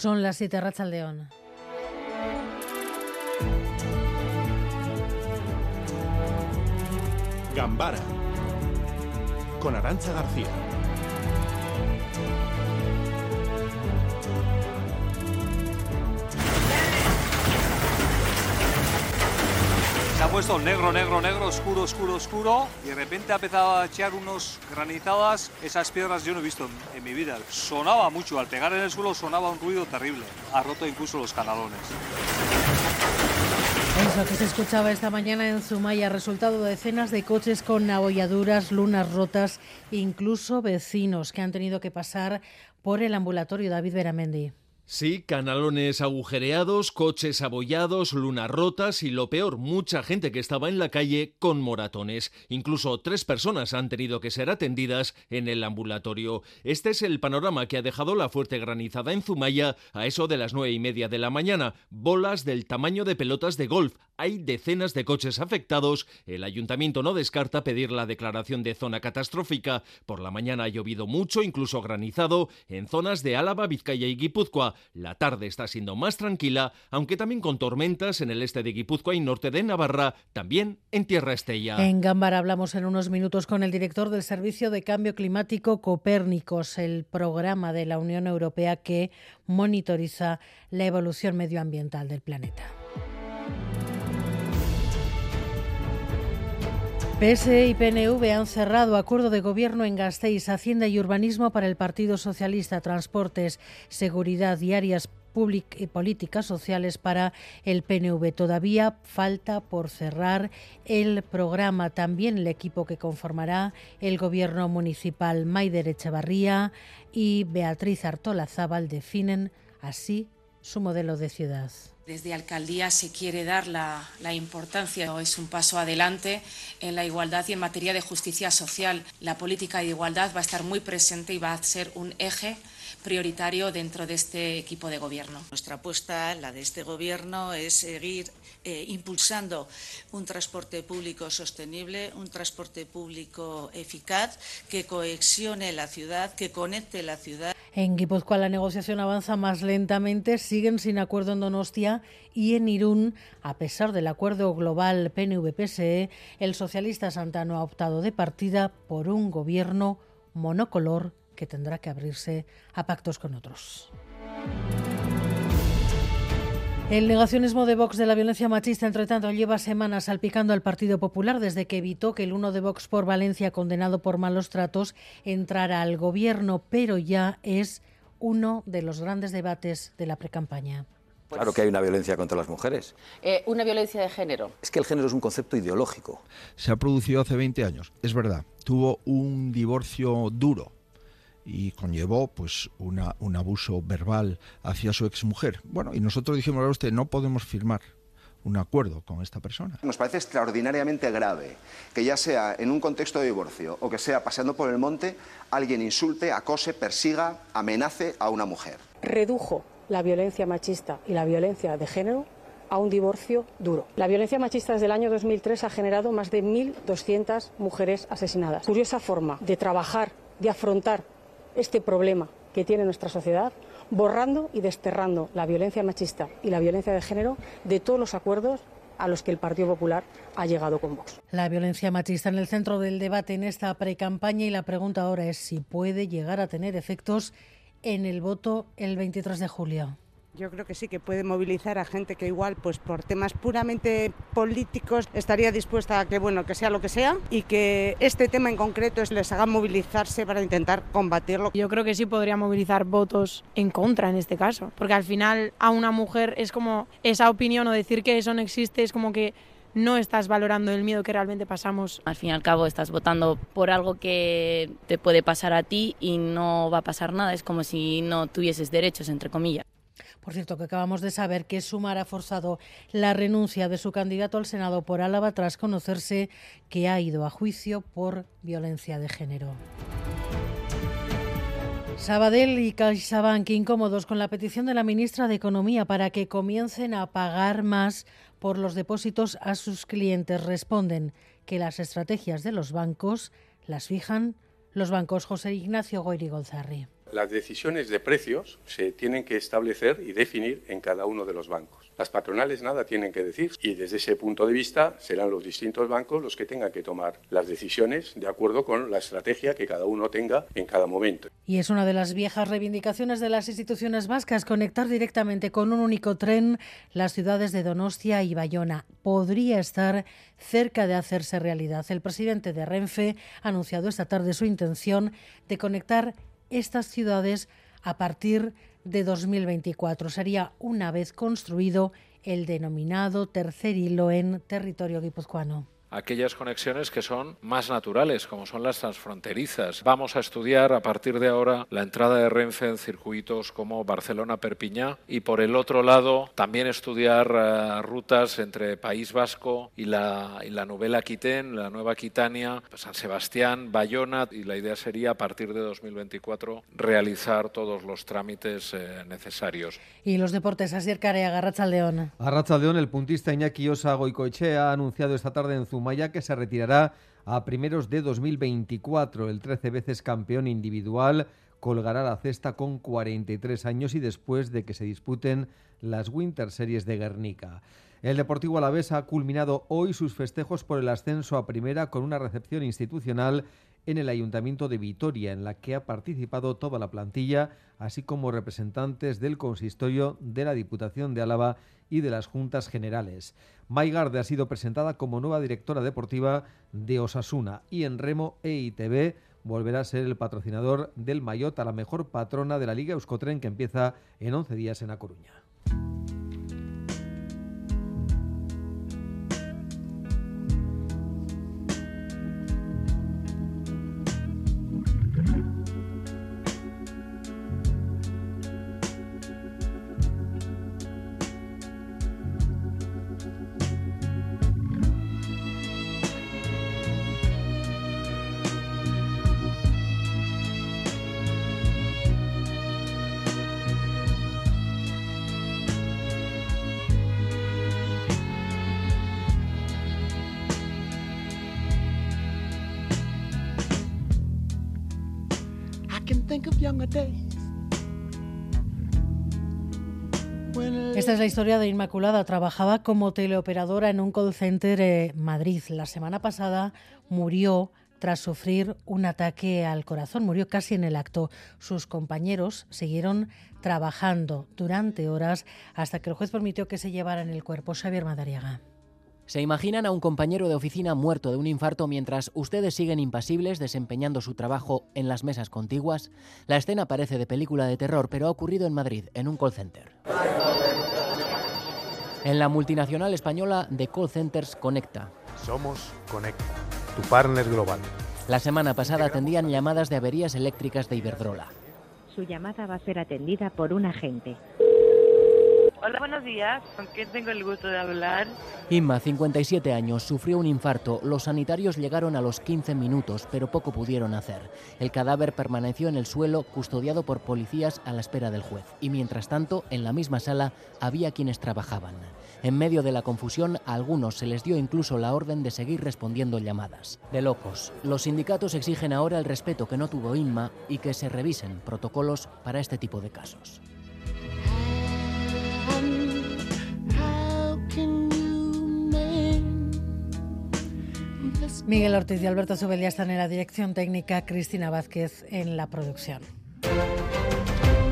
Son las 7 León. Gambara con Arancha García. Ha puesto negro, negro, negro, oscuro, oscuro, oscuro y de repente ha empezado a echar unos granizadas. Esas piedras yo no he visto en, mi vida. Sonaba mucho, al pegar en el suelo sonaba un ruido terrible. Ha roto incluso los canalones. Eso que se escuchaba esta mañana en Zumaya, resultado de decenas de coches con abolladuras, lunas rotas, incluso vecinos que han tenido que pasar por el ambulatorio David Beramendi. Sí, canalones agujereados, coches abollados, lunas rotas y lo peor, mucha gente que estaba en la calle con moratones. Incluso tres personas han tenido que ser atendidas en el ambulatorio. Este es el panorama que ha dejado la fuerte granizada en Zumaya a eso de las nueve y media de la mañana. Bolas del tamaño de pelotas de golf. Hay decenas de coches afectados. El ayuntamiento no descarta pedir la declaración de zona catastrófica. Por la mañana ha llovido mucho, incluso granizado, en zonas de Álava, Vizcaya y Guipúzcoa. La tarde está siendo más tranquila, aunque también con tormentas en el este de Guipúzcoa y norte de Navarra, también en Tierra Estella. En Gámbara hablamos en unos minutos con el director del Servicio de Cambio Climático Copérnicos, el programa de la Unión Europea que monitoriza la evolución medioambiental del planeta. PSE y PNV han cerrado acuerdo de gobierno en Gasteiz, Hacienda y Urbanismo para el Partido Socialista, Transportes, Seguridad y áreas y políticas sociales para el PNV. Todavía falta por cerrar el programa. También el equipo que conformará el gobierno municipal Maider Echevarría y Beatriz Artola Zábal definen así su modelo de ciudad. Desde Alcaldía se quiere dar la, la, importancia, es un paso adelante en la igualdad y en materia de justicia social. La política de igualdad va a estar muy presente y va a ser un eje prioritario dentro de este equipo de gobierno. Nuestra apuesta, la de este gobierno, es seguir eh, impulsando un transporte público sostenible, un transporte público eficaz que cohesione la ciudad, que conecte la ciudad. En Guipúzcoa la negociación avanza más lentamente, siguen sin acuerdo en Donostia y en Irún, a pesar del acuerdo global PNV-PSE, el socialista Santano ha optado de partida por un gobierno monocolor que tendrá que abrirse a pactos con otros. El negacionismo de Vox de la violencia machista, entre tanto, lleva semanas salpicando al Partido Popular desde que evitó que el uno de Vox por Valencia, condenado por malos tratos, entrara al gobierno, pero ya es uno de los grandes debates de la precampaña. Claro que hay una violencia contra las mujeres. Eh, ¿Una violencia de género? Es que el género es un concepto ideológico. Se ha producido hace 20 años, es verdad. Tuvo un divorcio duro, y conllevó pues una, un abuso verbal hacia su exmujer. Bueno, y nosotros dijimos a usted, no podemos firmar un acuerdo con esta persona. Nos parece extraordinariamente grave que ya sea en un contexto de divorcio o que sea paseando por el monte, alguien insulte, acose, persiga, amenace a una mujer. Redujo la violencia machista y la violencia de género a un divorcio duro. La violencia machista desde el año 2003 ha generado más de 1.200 mujeres asesinadas. Curiosa forma de trabajar, de afrontar este problema que tiene nuestra sociedad, borrando y desterrando la violencia machista y la violencia de género de todos los acuerdos a los que el Partido Popular ha llegado con Vox. La violencia machista en el centro del debate en esta precampaña y la pregunta ahora es si puede llegar a tener efectos en el voto el 23 de julio. Yo creo que sí, que puede movilizar a gente que igual, pues por temas puramente políticos, estaría dispuesta a que, bueno, que sea lo que sea y que este tema en concreto les haga movilizarse para intentar combatirlo. Yo creo que sí podría movilizar votos en contra en este caso, porque al final a una mujer es como esa opinión o decir que eso no existe es como que no estás valorando el miedo que realmente pasamos. Al fin y al cabo estás votando por algo que te puede pasar a ti y no va a pasar nada, es como si no tuvieses derechos, entre comillas. Por cierto, que acabamos de saber que Sumar ha forzado la renuncia de su candidato al Senado por Álava tras conocerse que ha ido a juicio por violencia de género. Sabadell y CaixaBank incómodos con la petición de la ministra de Economía para que comiencen a pagar más por los depósitos a sus clientes. Responden que las estrategias de los bancos las fijan los bancos José Ignacio Goyri Golzarri. Las decisiones de precios se tienen que establecer y definir en cada uno de los bancos. Las patronales nada tienen que decir y desde ese punto de vista serán los distintos bancos los que tengan que tomar las decisiones de acuerdo con la estrategia que cada uno tenga en cada momento. Y es una de las viejas reivindicaciones de las instituciones vascas conectar directamente con un único tren las ciudades de Donostia y Bayona. Podría estar cerca de hacerse realidad. El presidente de Renfe ha anunciado esta tarde su intención de conectar estas ciudades a partir de 2024. Sería una vez construido el denominado tercer hilo en territorio guipuzcoano aquellas conexiones que son más naturales, como son las transfronterizas. Vamos a estudiar a partir de ahora la entrada de Renfe en circuitos como Barcelona-Perpiñá y por el otro lado también estudiar uh, rutas entre País Vasco y la, y la novela Quitén, la Nueva Quitania, San Sebastián, Bayona y la idea sería a partir de 2024 realizar todos los trámites eh, necesarios. Y los deportes, Asier Carea, Garrachaldeón. Garrachaldeón, el puntista Iñaki Osa Goicoechea ha anunciado esta tarde en Zumaya que se retirará a primeros de 2024. El 13 veces campeón individual colgará la cesta con 43 años y después de que se disputen las Winter Series de Guernica. El Deportivo Alavés ha culminado hoy sus festejos por el ascenso a primera con una recepción institucional en el Ayuntamiento de Vitoria, en la que ha participado toda la plantilla, así como representantes del consistorio de la Diputación de Álava y de las Juntas Generales. Maigarde ha sido presentada como nueva directora deportiva de Osasuna y en remo EITB volverá a ser el patrocinador del Mayot a la mejor patrona de la Liga Euskotren que empieza en 11 días en A Coruña. Esta es la historia de Inmaculada. Trabajaba como teleoperadora en un call center en Madrid. La semana pasada murió tras sufrir un ataque al corazón. Murió casi en el acto. Sus compañeros siguieron trabajando durante horas hasta que el juez permitió que se llevaran el cuerpo. Xavier Madariaga. ¿Se imaginan a un compañero de oficina muerto de un infarto mientras ustedes siguen impasibles desempeñando su trabajo en las mesas contiguas? La escena parece de película de terror, pero ha ocurrido en Madrid, en un call center. En la multinacional española de call centers Conecta. Somos Conecta, tu partner global. La semana pasada atendían llamadas de averías eléctricas de Iberdrola. Su llamada va a ser atendida por un agente. Hola, buenos días. ¿Con quién tengo el gusto de hablar? Inma, 57 años, sufrió un infarto. Los sanitarios llegaron a los 15 minutos, pero poco pudieron hacer. El cadáver permaneció en el suelo, custodiado por policías a la espera del juez. Y mientras tanto, en la misma sala había quienes trabajaban. En medio de la confusión, a algunos se les dio incluso la orden de seguir respondiendo llamadas. De locos. Los sindicatos exigen ahora el respeto que no tuvo Inma y que se revisen protocolos para este tipo de casos. Miguel Ortiz y Alberto Subelia están en la dirección técnica, Cristina Vázquez en la producción.